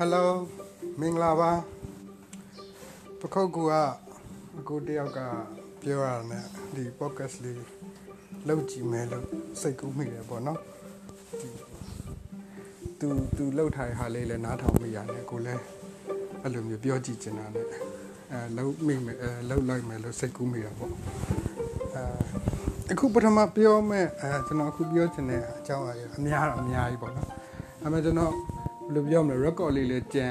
Hello မင်္ဂလာပါပခုတ်ကူကအကိုတယောက်ကပြောရတဲ့ဒီ podcast လေးလောက်ကြည့်မယ်လို့စိတ်ကူးမိတယ်ပေါ့နော်ဒီသူသူလောက်ထားတဲ့ဟာလေးလည်းနားထောင်မိရတယ်ကိုလည်းအဲ့လိုမျိုးပြောကြည့်ချင်တာနဲ့အဲလောက်မိမယ်အဲလောက်လိုက်မယ်လို့စိတ်ကူးမိတာပေါ့အဲအခုပထမပြောမယ်အဲကျွန်တော်အခုပြောချင်တဲ့အကြောင်းအရာအများအများကြီးပေါ့နော်အဲ့မဲ့ကျွန်တော်ဘယ် လိုပြောမလဲ record လေးလေးကြံ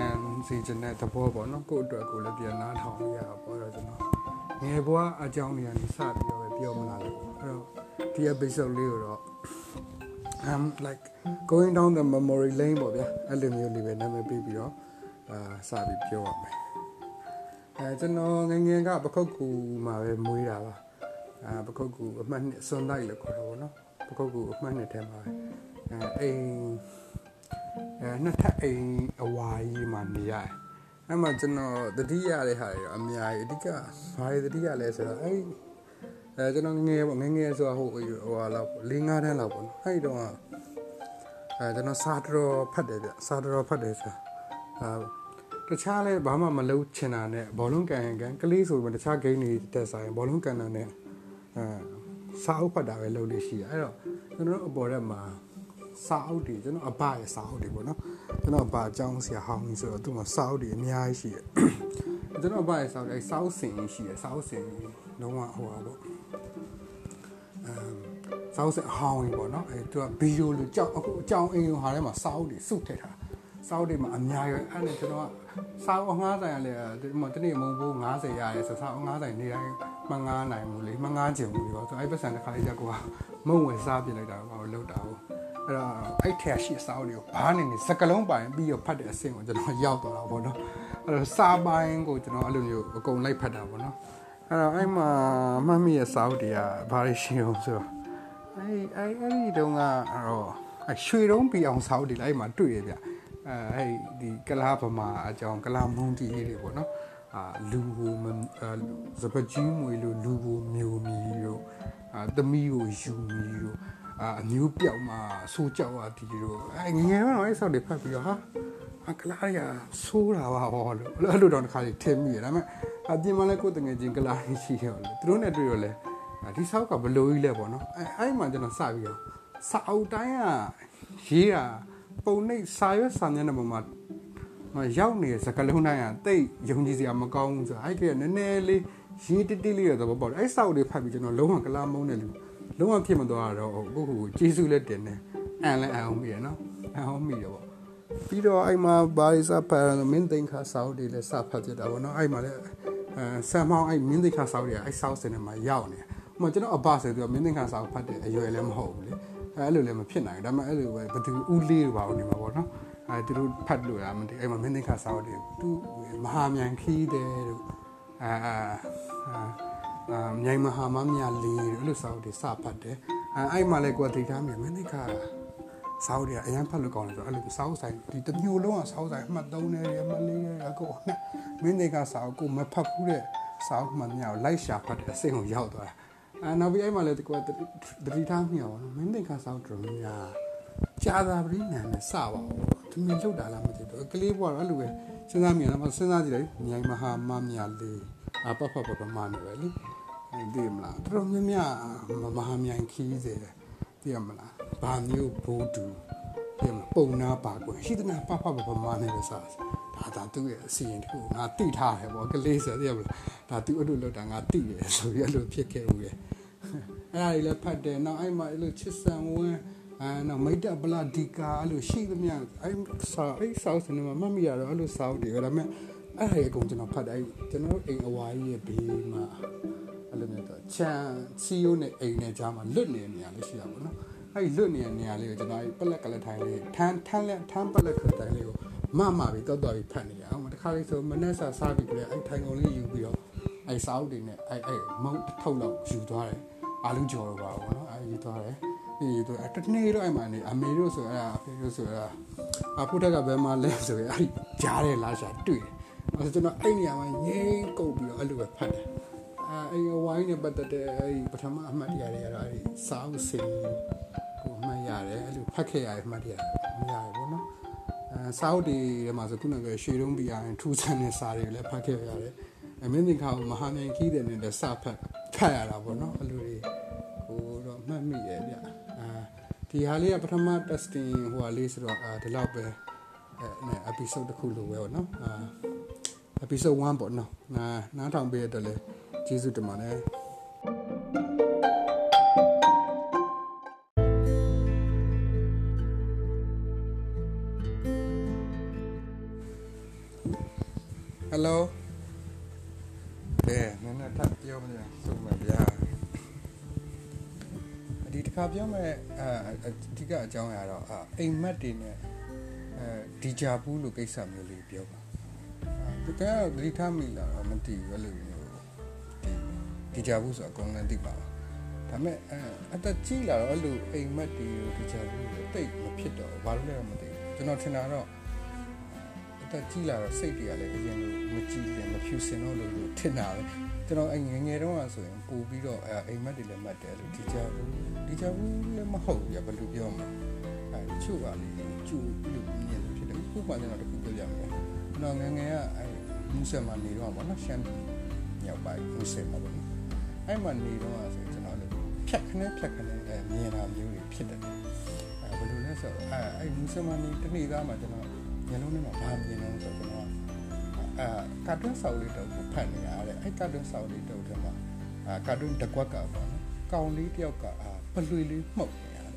စီခြင်းတဲ့သဘောပေါ့နော်ကိုယ့်အတွက်ကိုလည်းပြန်နားထောင်ရတာပေါ့တော့ကျွန်တော်ငယ်ဘွားအကြောင်းတွေကနေစပြီးတော့ပဲပြောမလာလို့အဲ့တော့ဒီ episode လေးကိုတော့ I'm like going down the memory lane ပေါ့ဗျာအဲ့လိုမျိုးလေးပဲနာမည်ပေးပြီးတော့အာစပြီးပြောရမယ်အဲကျွန်တော်ငငယ်ကပခုတ်ကူမှာပဲမွေးတာပါအာပခုတ်ကူအမှတ်နှစ်စွန်လိုက်လို့ခေါ်တော့ဗောနော်ပခုတ်ကူအမှတ်နှစ်ထဲမှာအဲအိမ် အဲနှစ်ထပ်အိမ်အဝါကြီးမှာနေရတယ်အဲ့မှာကျွန်တော်တတိယတဲ့ဟာတွေအများကြီးအဓိကဘာတွေတတိယလဲဆိုတော့အဲ့အဲကျွန်တော်ငငယ်ပေါ့ငငယ်ဆိုတာဟိုဟိုဟာလောက်၄၅တန်းလောက်ပေါ့နော်အဲ့တော့အဲကျွန်တော်စာတော်ဖတ်တယ်ဗျစာတော်ဖတ်တယ်ဆိုတာအာတခြားလဲဘာမှမလုပ်ချင်တာနဲ့ဘောလုံးကန်ကန်ကလေးဆိုပြီးတခြားဂိမ်းတွေတက်ဆိုင်ဘောလုံးကန်တာနဲ့အဲစာအုပ်ဖတ်တာပဲလုပ်လို့ရှိရအဲ့တော့ကျွန်တော်အပေါ်ရက်မှာ စာအုပ်တွေကျွန်တော်အဘရဲ့စာအုပ်တွေပေါ့နော်ကျွန်တော်အဘအကြောင်းဆရာဟောင်းကြီးဆိုတော့သူ့မှာစာအုပ်တွေအများကြီးရှိတယ်ကျွန်တော်အဘရဲ့စာအုပ်အဲစာအုပ်စင်ရှိတယ်စာအုပ်စင်လုံးဝဟိုပါပေါ့အမ်စာအုပ်စင်အဟောင်းကြီးပေါ့နော်အဲသူကဗီဒီယိုလိုကြောက်အခုအကြောင်းအင်းဟာထဲမှာစာအုပ်တွေစုထည့်ထားစာအုပ်တွေမှာအများကြီးအဲ့နဲ့ကျွန်တော်ကစာအုပ်ငှားဆိုင်ရလေဒီမှာတနေ့မုံဘူး90ရတယ်ဆိုစာအုပ်ငှားဆိုင်နေတိုင်းမငှားနိုင်ဘူးလေမငှားချင်ဘူးပေါ့ဆိုအဲ့ပတ်စံတစ်ခါလေးကြကွာမုံဝယ်စားပြလိုက်တာဘာလို့လောက်တာဟုတ် အဲ့တော့အဲ့ထက်ရှိစာအုပ်တွေကိုဘာနေနေစကလုံးပိုင်ပြီးတော့ဖတ်တဲ့အဆင့်ကိုကျွန်တော်ရောက်သွားတာပေါ့နော်အဲ့တော့စာပိုင်းကိုကျွန်တော်အဲ့လိုမျိုးအကုန်လိုက်ဖတ်တာပေါ့နော်အဲ့တော့အဲ့မှာမှတ်မိရဲ့စာအုပ်တွေကဘာတွေရှိအောင်ဆိုတော့အဲ့အဲ့အဲ့ဒီတုန်းကတော့အရွှေတုံးပြအောင်စာအုပ်တွေလိုက်မှတွေ့ရဗျအဲအဲ့ဒီကလားဗမာအကြောင်းကလားမုံတီလေးတွေပေါ့နော် အာလူဘူစပကြီးမွေလို့လူဘူမျိုးမီတို့အာသမီးကိုယူမီတို့အာအမျိုးပြောက်မှာဆိုးကြောက်ရတီတို့အဲငငယ်တော့အဲ့ဆောက်တွေဖတ်ပြီးတော့ဟာအကလားရဆိုးတာပါဟောလို့အဲ့လိုတော့တစ်ခါလေးထင်မိရဒါပေမဲ့အပြင်မှာလည်းကိုယ်တငယ်ချင်းကလားရှိရောလေသူတို့နဲ့တွေ့ရောလေဒီဆောက်ကဘလို့ကြီးလဲပေါ့နော်အဲအဲ့မှာကျွန်တော်စပြီးတော့စာအုပ်တိုင်းကရေးတာပုံနှိပ်စာရွက်စာမျက်နှာပေါ်မှာမ ရောက်နေတဲ့စကလုံးတိုင်းကတိတ်ယုံကြည်စရာမကောင်းဘူးဆိုတော့အဲ့ကနည်းနည်းလေးရေးတိတိလေးရတော့ပေါ့အဲ့ဆောက်တွေဖတ်ပြီးကျွန်တော်လုံးဝကလားမုန်းတယ်လူလုံးဝဖြစ်မသွားတော့ကိုကိုကိုကျေးဇူးလက်တင်တယ်အန်လည်းအအောင်မိရနော်အအောင်မိရပေါ့ပြီးတော့အဲ့မှာဘာရီစာဖတ်မင်းသိန်းခါဆောက်တွေလည်းစဖတ်ဖြစ်တာပေါ့နော်အဲ့မှာလည်းအဲဆမ်မောင်းအဲ့မင်းသိန်းခါဆောက်တွေအဲ့ဆောက်စင်ထဲမှာရောက်နေတယ်ဟိုကျွန်တော်အဘဆိုသူကမင်းသိန်းခါဆောက်ဖတ်တယ်အရွယ်လည်းမဟုတ်ဘူးလေအဲ့လိုလည်းမဖြစ်နိုင်ဘူးဒါပေမဲ့အဲ့လိုပဲဘသူဦးလေးပါဦးနေမှာပေါ့နော် အဲသူတို့ဖတ်လို့ရမသိအဲ့မှာမင်းသိန်းခါဆောက်တယ်သူမဟာမြန်ခီးတယ်တို့အာအာမြိုင်မဟာမမြလေးတို့အဲ့လိုစာအုပ်တွေစဖတ်တယ်အဲအဲ့မှာလည်းကိုယ်သိထားမြင်မင်းသိခါစာအုပ်တွေအရင်ဖတ်လို့ကောင်းတယ်ဆိုအဲ့လိုစာအုပ်ဆိုင်ဒီတမျိုးလုံးကစာအုပ်ဆိုင်အမှတ်3နဲ့အမှတ်4နဲ့အကုန်နဲ့မင်းသိခါစာအုပ်ကိုမဖတ်ဘူးတဲ့စာအုပ်မှမြောက်လိုက်ရှာဖတ်တဲ့အဆင့်ကိုရောက်သွားတာအဲနောက်ပြီးအဲ့မှာလည်းကိုယ်တတိထားမြောက်မင်းသိခါစာအုပ်တော်များ ကြာသာပရိနန်နဲ့စပါဘူးသူမြင်လောက်တာလားမသိတော့ကလေးဘွားတော့အဲ့လိုပဲစဉ်းစားမြင်တော့စဉ်းစားကြည့်လိုက်မြိုင်မဟာမမြလေးအပပပပမနေပဲလေဒီမလားတော်များများမဟာမြိုင်ခီးစေတယ်သိရမလားဘာမျိုးဘိုးတူသိရမလားပုံနာပါကွယ်ရှိတဲ့နာပပပပမနေပဲစားဒါဒါသူ့ရဲ့အစီရင်တခုငါတိထားတယ်ပေါ့ကလေးဆိုသိရမလားဒါသူအဲ့လိုလောက်တာငါတိတယ်ဆိုပြီးအဲ့လိုဖြစ်ခဲ့ဦးရဲ့အဲ့ဒါကြီးလည်းဖတ်တယ်နောက်အဲ့မှာအဲ့လိုချစ်ဆန်ဝန်း အဲနော်မိတ်တပလာဒီကာအဲ့လိုရှိသမျှအဲ့စာအဲ့စာစနေမှာမှတ်မိရတော့အဲ့လိုစာအုပ်တွေဒါပေမဲ့အဲ့ဒါအကုန်ကျွန်တော်ဖတ်တယ်ကျွန်တော်အိမ်အဝါကြီးရဲ့ဘေးမှာအဲ့လိုမျိုးတော့ချန်စီယိုနဲ့အိမ်နဲ့ကြားမှာလွတ်နေတဲ့နေရာလေးရှိတာပေါ့နော်အဲ့လွတ်နေတဲ့နေရာလေးကိုကျွန်တော်ပလက်ကလက်ထိုင်လေးထန်းထန်းလက်ထန်းပလက်ခထိုင်လေးကိုမမပြီးတော့တော့ပြီးဖတ်နေရအောင်တခါလေးဆိုမနက်စာစားပြီးကြလေအဲ့ထိုင်ကုန်လေးယူပြီးတော့အဲ့စာအုပ်တွေနဲ့အဲ့အဲ့မုံထုတ်လောက်ယူသွားတယ်အာလူကြော်တော့ပါဘောနော်အဲ့ယူသွားတယ် ဒီတော့တနေ့တော့အဲ့မှာနေအမေတို့ဆိုအဲ့အဖေတို့ဆိုအဲ့အဖိုးတက်ကဘယ်မှာလဲဆိုရင်အဲ့ကြားတယ်လားရှာတွေ့တယ်အဲ့ကျွန်တော်အဲ့နေရာမှာငိမ့်ကုတ်ပြီးတော့အဲ့လိုပဲဖတ်တယ်အဲအဲ့ဝိုင်းနဲ့ပတ်သက်တဲ့အဲ့ပထမအမှတ်ရတွေကတော့အဲ့စာအုပ်စင်ကိုအမှတ်ရတယ်အဲ့လိုဖတ်ခဲ့ရတဲ့အမှတ်ရမရတယ်ပေါ့နော်အဲစာအုပ်တွေထဲမှာဆိုခုနကရွှေတုံးပြရရင်ထူးဆန်းတဲ့စာတွေလည်းဖတ်ခဲ့ရတယ်အမင်းသင်္ခါမဟာမြိုင်ကြီးတဲ့နဲ့စဖတ်ဖတ်ရတာပေါ့နော်အဲ့လိုတွေ ဒီဟာလေးကပထမ testing ဟိုဟာလေးဆိုတော့အာဒီလောက်ပဲအဲ episode တစ်ခုလိုပဲပေါ့နော်အာ episode 1ပေါ့နော်နားနားထောင်ပေးရတဲ့လေကျေးဇူးတင်ပါတယ်ဟယ်လို ဓိကအကြောင်းအရာတော့အိမ်မက်တွေနဲ့အဲဒီဂျာဘူးလို့ကိစ္စမျိုးလေးပြောပါတကယ်သတိထားမိလားမသိဘူးလို့မျိုးဒီဒီဂျာဘူးဆိုအကုန်လုံးသိပါပါဒါပေမဲ့အသက်ကြီးလာတော့အဲ့လိုအိမ်မက်တွေဒီဂျာဘူးတွေတိတ်မဖြစ်တော့ဘာလို့လဲမသိဘူးကျွန်တော်ထင်တာတော့ တက်ကြီးလာတော့စိတ်တွေကလည်းအရင်လိုမကြည့်တယ်မဖြူစင်တော့လို့ထင်တာပဲကျွန်တော်အငငယ်တုန်းကဆိုရင်ပို့ပြီးတော့အိမ်မက်တွေလည်းမှတ်တယ်လို့ဒီကြဘူးဒီကြဘူးလည်းမဟုတ်ဘူးဘယ်လိုပြောမလဲအဲချို့ပါလေကျူလို့မြင်လို့ဖြစ်တယ်ခုမှကျွန်တော်တခုပြောပြမယ်ကျွန်တော်ငငယ်ကအဲမူဆယ်မှာနေတော့ဗောနော်ရှမ်းမြောက်ပိုင်းမူဆယ်မှာဗောနော်အဲ့မှာနေတော့ဆိုကျွန်တော်လည်းဖြတ်ခနဲ့ဖြတ်ခနဲ့မြင်တာမျိုးတွေဖြစ်တယ်အဲဘယ်လိုလဲဆိုအဲအဲ့မူဆယ်မှာနေတနေ့သားမှာကျွန်တော် မျက်လုံးထဲမှာဘာမြင်လဲဆိုတော့ကျွန်တော်အာကာတွန်းဆောက်လေးတော့ဖတ်နေရတဲ့အဲ့ကာတွန်းဆောက်လေးတော့ထဲမှာအာကာတွန်းတကွက်ကပေါ့နော်ကောင်လေးတယောက်ကအာပလွေလေးမှုတ်နေရတယ်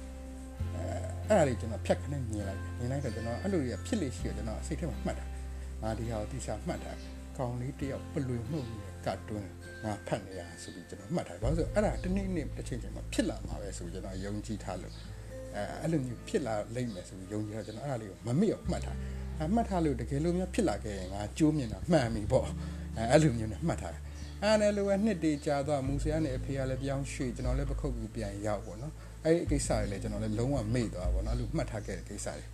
အဲအဲ့ဒါလေးကျွန်တော်ဖြတ်ခနဲ့မြင်လိုက်မြင်လိုက်တော့ကျွန်တော်အဲ့လိုကြီးဖြစ်လေရှိရကျွန်တော်စိတ်ထဲမှာမှတ်တာငါဒီဟာကိုတိကျမှတ်တာကောင်လေးတယောက်ပလွေမှုတ်နေတဲ့ကာတွန်းငါဖတ်နေရဆိုပြီးကျွန်တော်မှတ်တာဘာလို့ဆိုအဲ့ဒါတနေ့နေ့တစ်ချိန်ချိန်မှာဖြစ်လာမှာပဲဆိုကျွန်တော်ယုံကြည်ထားလို့အဲအဲ့လိုမျိုးဖြစ်လာလိမ့်မယ်ဆိုပြီးယုံကြည်တော့ကျွန်တော်အဲ့ဒါလေးကိုမမေ့အောင်မှတ်ထား အမှတ်ထားလို့တကယ်လို့များဖြစ်လာခဲ့ရင်ငါကြိုးမြင်တာမှန်ပြီပေါ့အဲအဲ့လိုမျိုးနဲ့မှတ်ထားတယ်အဲ့နဲ့လိုပဲနှစ်တေကြာသွားမူဆရာနဲ့အဖေကလည်းပြောင်းရွှေ့ကျွန်တော်လည်းပခုတ်ကူပြန်ရောက်ပေါ့နော်အဲ့ဒီကိစ္စတွေလည်းကျွန်တော်လည်းလုံးဝမေ့သွားပေါ့နော်အဲ့လိုမှတ်ထားခဲ့တဲ့ကိစ္စတွေ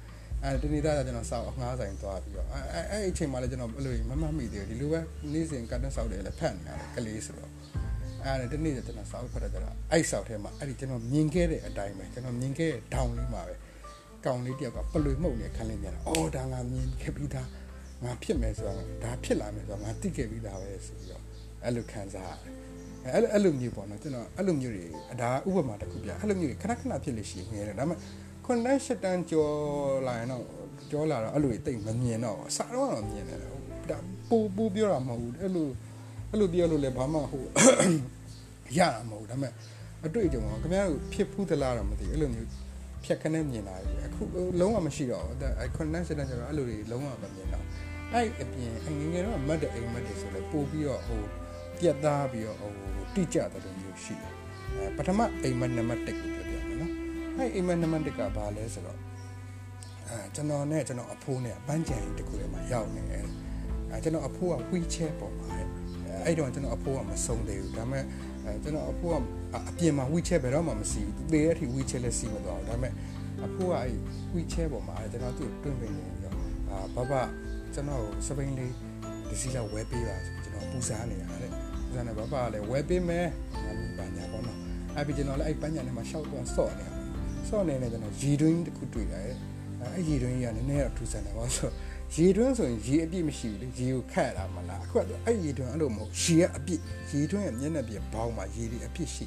အဲတနေ့သားကျွန်တော်စောက်အငှားဆိုင်သွားပြီးတော့အဲအဲ့အချိန်မှလည်းကျွန်တော်အဲ့လိုမမှတ်မိသေးဘူးဒီလိုပဲနေ့စဉ်ကတ်တက်စောက်တယ်လည်းဖတ်နေရတယ်ကလေးဆိုတော့အဲ့ဒါတနေ့ကျွန်တော်စောက်ဖတ်တဲ့ကြတော့အဲ့စောက်ထဲမှာအဲ့ဒီကျွန်တော်မြင်ခဲ့တဲ့အတိုင်းပဲကျွန်တော်မြင်ခဲ့တဲ့ဒေါင်လေးမှာပဲ ကောင်လေးတယောက်ကပလွေမှုန့်နေခန်းလေးမြန်တာအော်ဒါငါမြင်ခဲ့ပြီးသားငါဖြစ်မယ်ဆိုတော့ဒါဖြစ်လာမယ်ဆိုတော့ငါသိခဲ့ပြီးသားပဲဆိုပြီးတော့အဲ့လိုခံစားရတယ်အဲ့လိုအဲ့လိုမျိုးပေါ့နော်ကျွန်တော်အဲ့လိုမျိုးတွေဒါဥပမာတစ်ခုပြအဲ့လိုမျိုးတွေခဏခဏဖြစ်လို့ရှိနေတယ်ဒါပေမဲ့ connection တန်ကြောလာရင်တော့ကြောလာတော့အဲ့လိုတိတ်မမြင်တော့စာတော့တော့မြင်တယ်ဒါပူပူပြောတာမဟုတ်ဘူးအဲ့လိုအဲ့လိုပြောလို့လည်းဘာမှဟိုရတာမဟုတ်ဒါပေမဲ့အတွေ့အကြုံကခင်ဗျားတို့ဖြစ်ဖူးသလားတော့မသိဘူးအဲ့လိုမျိုးဖြတ်ခနဲ့မြင်လာပြီအ ခုလုံးဝမရှိတော့ဘူးအဲ connection တန်ကြောအဲ့လိုတွေလုံးဝမမြင်တော့အဲ့အပြင်ငငယ်တော့မတ်တဲ့အိမ်မက်တွေဆိုလဲပို့ပြီးတော့ဟိုပြတ်သားပြီးတော့ဟိုတိကျတဲ့လိုမျိုးရှိတယ်အဲပထမအိမ်မက်နံပါတ်1ကိုပြောပြမယ်နော်အဲ့အိမ်မက်နံပါတ်1ကဘာလဲဆိုတော့အဲကျွန်တော်နဲ့ကျွန်တော်အဖိုးနဲ့ပန်းကြံတခုထဲမှာရောက်နေတယ်အဲကျွန်တော်အဖိုးက wheelchair ပေါ်မှာအဲ့တော့ကျွန်တော်အဖိုးကမဆုံးသေးဘူးဒါပေမဲ့အဲကျွန်တော်အဖိုးကအပြင်မှာ wheelchair ဘယ်တော့မှမစီဘူးသေတဲ့အထိ wheelchair လည်းစီမသွားဘူးဒါပေမဲ့ အဖိုးကအဲ့ wheelchair ပေါ်မှာကျွန်တော်သူ့တွင်းပင်နေပြီးတော့အာဘဘကျွန်တော်စပိန်လေးဒီစီလာဝယ်ပေးပါဆိုကျွန်တော်ပူစားနေတာတဲ့ပူစားနေဘဘကလည်းဝယ်ပေးမယ်ငါလူပညာပေါ့နော်အဲ့ပြီးကျွန်တော်လည်းအဲ့ပညာနဲ့မှရှောက်တော့ဆော့နေတာဆော့နေနေကျွန်တော်ရေတွင်းတစ်ခုတွေ့ရတယ်အဲ့ရေတွင်းကြီးကနည်းနည်းတော့ထူဆန်တယ်ပေါ့ဆိုရေတွင်းဆိုရင်ရေအပြည့်မရှိဘူးလေရေကိုခတ်ရတာမလားအခုကအဲ့ရေတွင်းအဲ့လိုမဟုတ်ရေကအပြည့်ရေတွင်းရဲ့မျက်နှာပြင်ဘောင်းမှာရေတွေအပြည့်ရှိ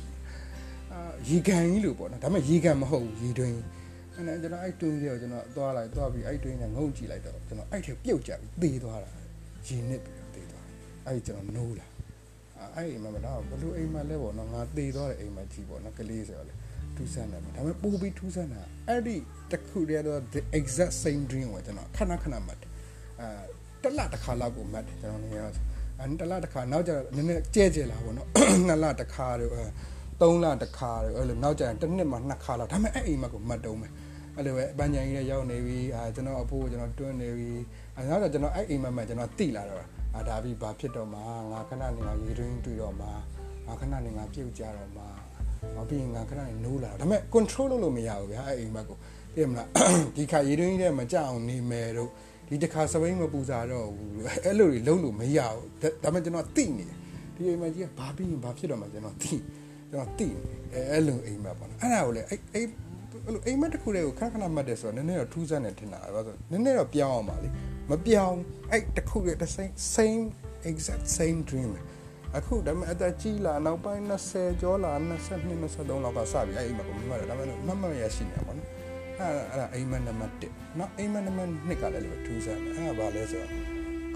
အာရေကန်ကြီးလို့ပေါ့နော်ဒါပေမဲ့ရေကန်မဟုတ်ဘူးရေတွင်း အဲ့ဒါကျွန်တော်အဲ့တွင်းကြီးကိုကျွန်တော်သွားလိုက်သွားပြီးအဲ့တွင်းနဲ့ငုံကြည့်လိုက်တော့ကျွန်တော်အဲ့ထဲပြုတ်ကြပြီးသေသွားတာရေနစ်ပြီးသေသွားအဲ့ကျွန်တော်နိုးလာအဲ့အိမ်မှာမတော့ဘလို့အိမ်မှာလဲပေါ့နော်ငါသေသွားတဲ့အိမ်မှာကြီးပေါ့နော်ကလေးဆိုတော့လေထူးဆန်းတယ်ဒါပေမဲ့ပိုပြီးထူးဆန်းတာအဲ့ဒီတခုတည်းတော့ the exact same dream ကိုကျွန်တော်ခဏခဏမှတ်တယ်အဲတစ်လတစ်ခါလောက်ကိုမှတ်တယ်ကျွန်တော်နေရအဲတစ်လတစ်ခါနောက်ကျတော့နည်းနည်းကျဲကျဲလာပေါ့နော်နှစ်လတစ်ခါတော့အဲသုံးလတစ်ခါတော့အဲ့လိုနောက်ကျရင်တစ်နှစ်မှနှစ်ခါလောက်ဒါပေမဲ့အဲ့အိမ်မှာကိုမှတ်တုံးမယ် အဲ့လိုပဲအပန်းချန်ကြီးလည်းရောက်နေပြီအာကျွန်တော်အဖိုးကိုကျွန်တော်တွန်းနေပြီအဲနောက်တော့ကျွန်တော်အဲ့အိမ်မှာမှကျွန်တော်တိလာတော့အာဒါပြီးဘာဖြစ်တော့မှာငါခဏနေငါရေတွင်းတွေ့တော့မှာငါခဏနေငါပြုတ်ကြတော့မှာဟောပြီးငါခဏနေနိုးလာဒါပေမဲ့ control လုပ်လို့မရဘူးဗျာအဲ့အိမ်မှာကိုသိရမလားဒီခါရေတွင်းကြီးထဲမကြအောင်နေမယ်တို့ဒီတစ်ခါစပိန်မပူစားတော့ဘူးအဲ့လိုတွေလုံးလို့မရဘူးဒါပေမဲ့ကျွန်တော်သိနေတယ်ဒီအိမ်မှာကြီးကဘာပြီးရင်ဘာဖြစ်တော့မှကျွန်တော်သိကျွန်တော်သိနေအဲ့လိုအိမ်မှာပေါ့နော်အဲ့ဒါကိုလေအဲ့အဲ့ အဲ့လိုအိမ်မက်တစ်ခုတည်းကိုခဏခဏမှတ်တယ်ဆိုတော့နည်းနည်းတော့ထူးဆန်းတယ်ထင်တာပဲဆိုတော့နည်းနည်းတော့ပြောင်းအောင်ပါလေမပြောင်းအဲ့တစ်ခုတည်း the same same exact same dream အခုဒါပေမဲ့အသက်ကြီးလာနောက်ပိုင်း20ကျော်လာ22 23လောက်ကစပြီအဲ့အိမ်မက်ကိုမမှတ်တော့ဒါပေမဲ့မမှတ်ရရှိနေပါတော့အဲ့အဲ့အိမ်မက်နံပါတ်1နော်အိမ်မက်နံပါတ်2ကလည်းလိုထူးဆန်းတယ်အဲ့ဒါဘာလဲဆိုတော့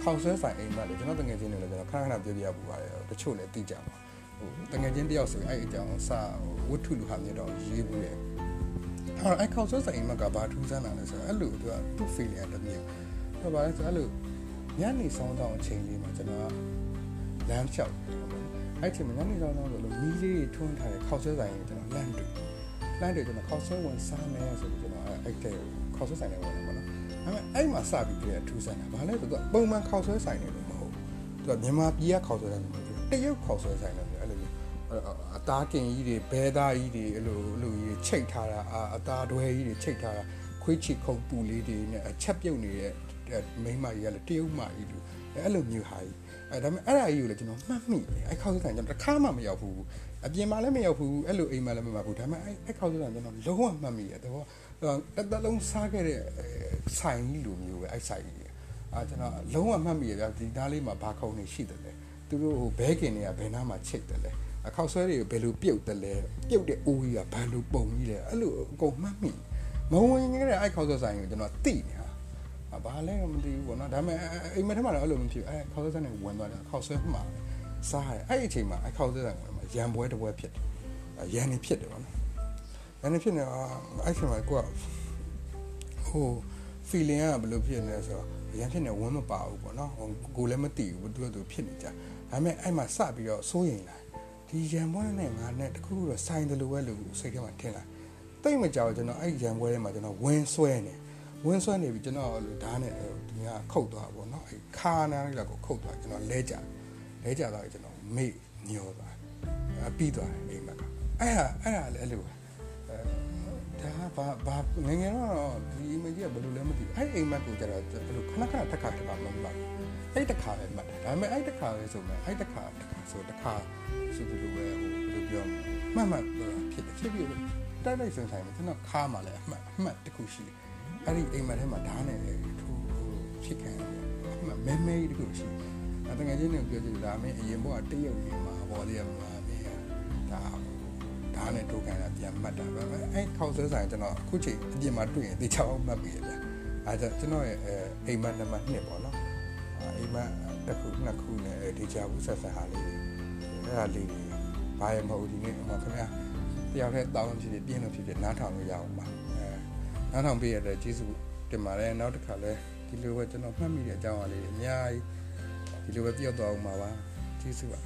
ခေါက်ဆွဲဆိုင်အိမ်မက်လေကျွန်တော်တငယ်ချင်းတွေလည်းကျွန်တော်ခဏခဏပြောပြရပူပါတယ်တချို့လည်းသိကြပါဟိုတငယ်ချင်းတယောက်ဆိုရင်အဲ့အကြောင်းစာဝတ္ထုလူဟာမျိုးတော့ရေးဘူးတယ် အဲ့ခေါက်ဆွဲဆိုင်အိမ်မက်ကဘာထူးဆန်းတာလဲဆိုတော့အဲ့လိုသူကသူ့ feeling တစ်မျိုးဟောပါလဲဆိုအဲ့လိုညနေဆောင်ဆောင်အချိန်လေးမှာကျွန်တော်လမ်းလျှောက်အဲ့ချိန်မှာညနေဆောင်ဆောင်ဆိုလို့မီးလေးတွေထွန်းထားတဲ့ခေါက်ဆွဲဆိုင်ကိုကျွန်တော်လမ်းတွေ့လမ်းတွေ့ကျွန်တော်ခေါက်ဆွဲဝင်စားမယ်ဆိုပြီးကျွန်တော်အဲ့တဲ့ခေါက်ဆွဲဆိုင်လေးဝင်တယ်ပေါ့နော်အဲ့မဲ့အဲ့မှာစပြီးပြည့်ထူးဆန်းတာဘာလဲဆိုတော့ပုံမှန်ခေါက်ဆွဲဆိုင်တွေလို့မဟုတ်ဘူးသူကမြန်မာပြည်ကခေါက်ဆွဲဆိုင်တွေမဟုတ်ဘူးတရုတ်ခေါက်ဆွဲဆိုင်တွေအဲ့လိုမျိုး အသားကင်ကြီးတွေဘဲသားကြီးတွေအဲ့လိုအဲ့လိုကြီးချိတ်ထားတာအသားတွဲကြီးတွေချိတ်ထားတာခွေးချီခုံပူလေးတွေနဲ့အချက်ပြုတ်နေတဲ့မိန်းမကြီးကလည်းတရုတ်မကြီးလို့အဲ့လိုမျိုးဟာကြီးအဲဒါပေမဲ့အဲ့ဒါကြီးကိုလည်းကျွန်တော်မှတ်မိတယ်အဲ့ခေါက်ဆွဲဆိုင်ကျွန်တော်တစ်ခါမှမရောက်ဘူးအပြင်မှာလည်းမရောက်ဘူးအဲ့လိုအိမ်မှာလည်းမမှတ်ဘူးဒါပေမဲ့အဲ့အဲ့ခေါက်ဆွဲဆိုင်ကျွန်တော်လုံးဝမှတ်မိတယ်တော့တစ်သက်လုံးစားခဲ့တဲ့ဆိုင်ကြီးလိုမျိုးပဲအဲ့ဆိုင်ကြီးအာကျွန်တော်လုံးဝမှတ်မိရဗျာဒီသားလေးမှာဘာခုံနေရှိတယ်လဲသူတို့ဟိုဘဲကင်တွေကဘယ်နားမှာချိတ်တယ်လဲ အခောက်ဆွဲတွေကိုဘယ်လိုပြုတ်တယ်လဲပြုတ်တဲ့အိုးကြီးကဘယ်လိုပုံကြီးလဲအဲ့လိုအကုန်မှတ်မိမဝင်ခဲ့တဲ့အဲ့ခောက်ဆွဲဆိုင်ကိုကျွန်တော်သိနေတာဘာလဲမသိဘူးပေါ့နော်ဒါပေမဲ့အိမ်မထမှာတော့အဲ့လိုမဖြစ်အဲ့ခောက်ဆွဲဆိုင်ကိုဝင်သွားတယ်ခောက်ဆွဲမှာစားတယ်အဲ့ဒီအချိန်မှာအဲ့ခောက်ဆွဲဆိုင်ကိုရံပွဲတစ်ပွဲဖြစ်တယ်ရံနေဖြစ်တယ်ပေါ့နော်ရံနေဖြစ်နေအဲ့ချိန်မှာကိုကဟို feeling ကဘယ်လိုဖြစ်နေလဲဆိုတော့ရန်ဖြစ်နေဝမ်းမပါဘူးပေါ့နော်ကိုလည်းမသိဘူးသူကသူဖြစ်နေကြဒါပေမဲ့အဲ့မှာစပြီးတော့စိုးရင်လာ ဒီရန်ပွဲနဲ့ငါနဲ့တခုခုတော့ဆိုင်တယ်လို့ပဲလို့စိတ်ထဲမှာထင်လာတိတ်မကြောက်ကျွန်တော်အဲ့ရန်ပွဲထဲမှာကျွန်တော်ဝင်းဆွဲနေဝင်းဆွဲနေပြီကျွန်တော်လို့ဓာတ်နဲ့ဒီကခုတ်သွားပေါ့နော်အဲ့ခါနာလေးကိုခုတ်သွားကျွန်တော်လဲကြလဲကြတော့ကျွန်တော်မေ့ညောသွားအပြီးသွားတယ်အိမ်မှာအဲ့ဟာအဲ့ဟာလည်းအဲ့လိုဒါဘာဘာငငယ်တော့ဒီ image ကဘယ်လိုလဲမသိဘူးအဲ့အိမ်မက်ကိုကျတော့ဘယ်လိုခဏခဏတစ်ခါတစ်ခါမမှတ် အဲ့တစ်ခါပဲမှတ်တယ်ဒါပေမဲ့အဲ့တစ်ခါပဲဆိုမှအဲ့တစ်ခါတစ်ခါဆိုတစ်ခါဆိုဘယ်လိုပဲဟိုဘယ်လိုပြောမှတ်မှတ်ဖြစ်တယ်ဖြစ်ပြီးတိုက်တိုက်ဆန်ဆိုင်မှာကျွန်တော်ခါမှလည်းအမှတ်အမှတ်တစ်ခုရှိတယ်အဲ့ဒီအိမ်မက်ထဲမှာဓာတ်နဲ့ထိုးဖြစ်ခံရတယ်အမှတ်မဲမဲတစ်ခုရှိတယ်တကယ်ချင်းနဲ့ပြောကြည့်ဒါမင်းအရင်ဘကတရုတ်နေမှာဘောလေးရမှာမင်းဒါဓာတ်နဲ့ထိုးခံတာပြန်မှတ်တာပဲအဲ့ခေါက်ဆွဲဆိုင်ကျွန်တော်အခုချိန်အပြင်မှာတွေ့ရင်တေချောင်းမှတ်ပြီးရဗျအဲဒါကျွန်တော်ရဲ့အိမ်မက်နံပါတ်2ပေါ့နော် အိမ်မက်တစ်ခုနှစ်ခုနဲ့ဒေချာဘူးဆက်ဆက်ဟာလေးတွေအဲ့ဒါလေးတွေဘာရမဟုတ်ဒီနေ့ဟိုခင်ဗျာတယောက်တည်းတောင်းဖြစ်ဖြစ်ပြင်းလို့ဖြစ်ဖြစ်နားထောင်လို့ရအောင်ပါအဲနားထောင်ပေးရတဲ့ကျေးဇူးတင်ပါတယ်နောက်တစ်ခါလဲဒီလိုပဲကျွန်တော်မှတ်မိတဲ့အကြောင်းအရာလေးအများကြီးဒီလိုပဲပြောတော့အောင်ပါပါကျေးဇူးပါ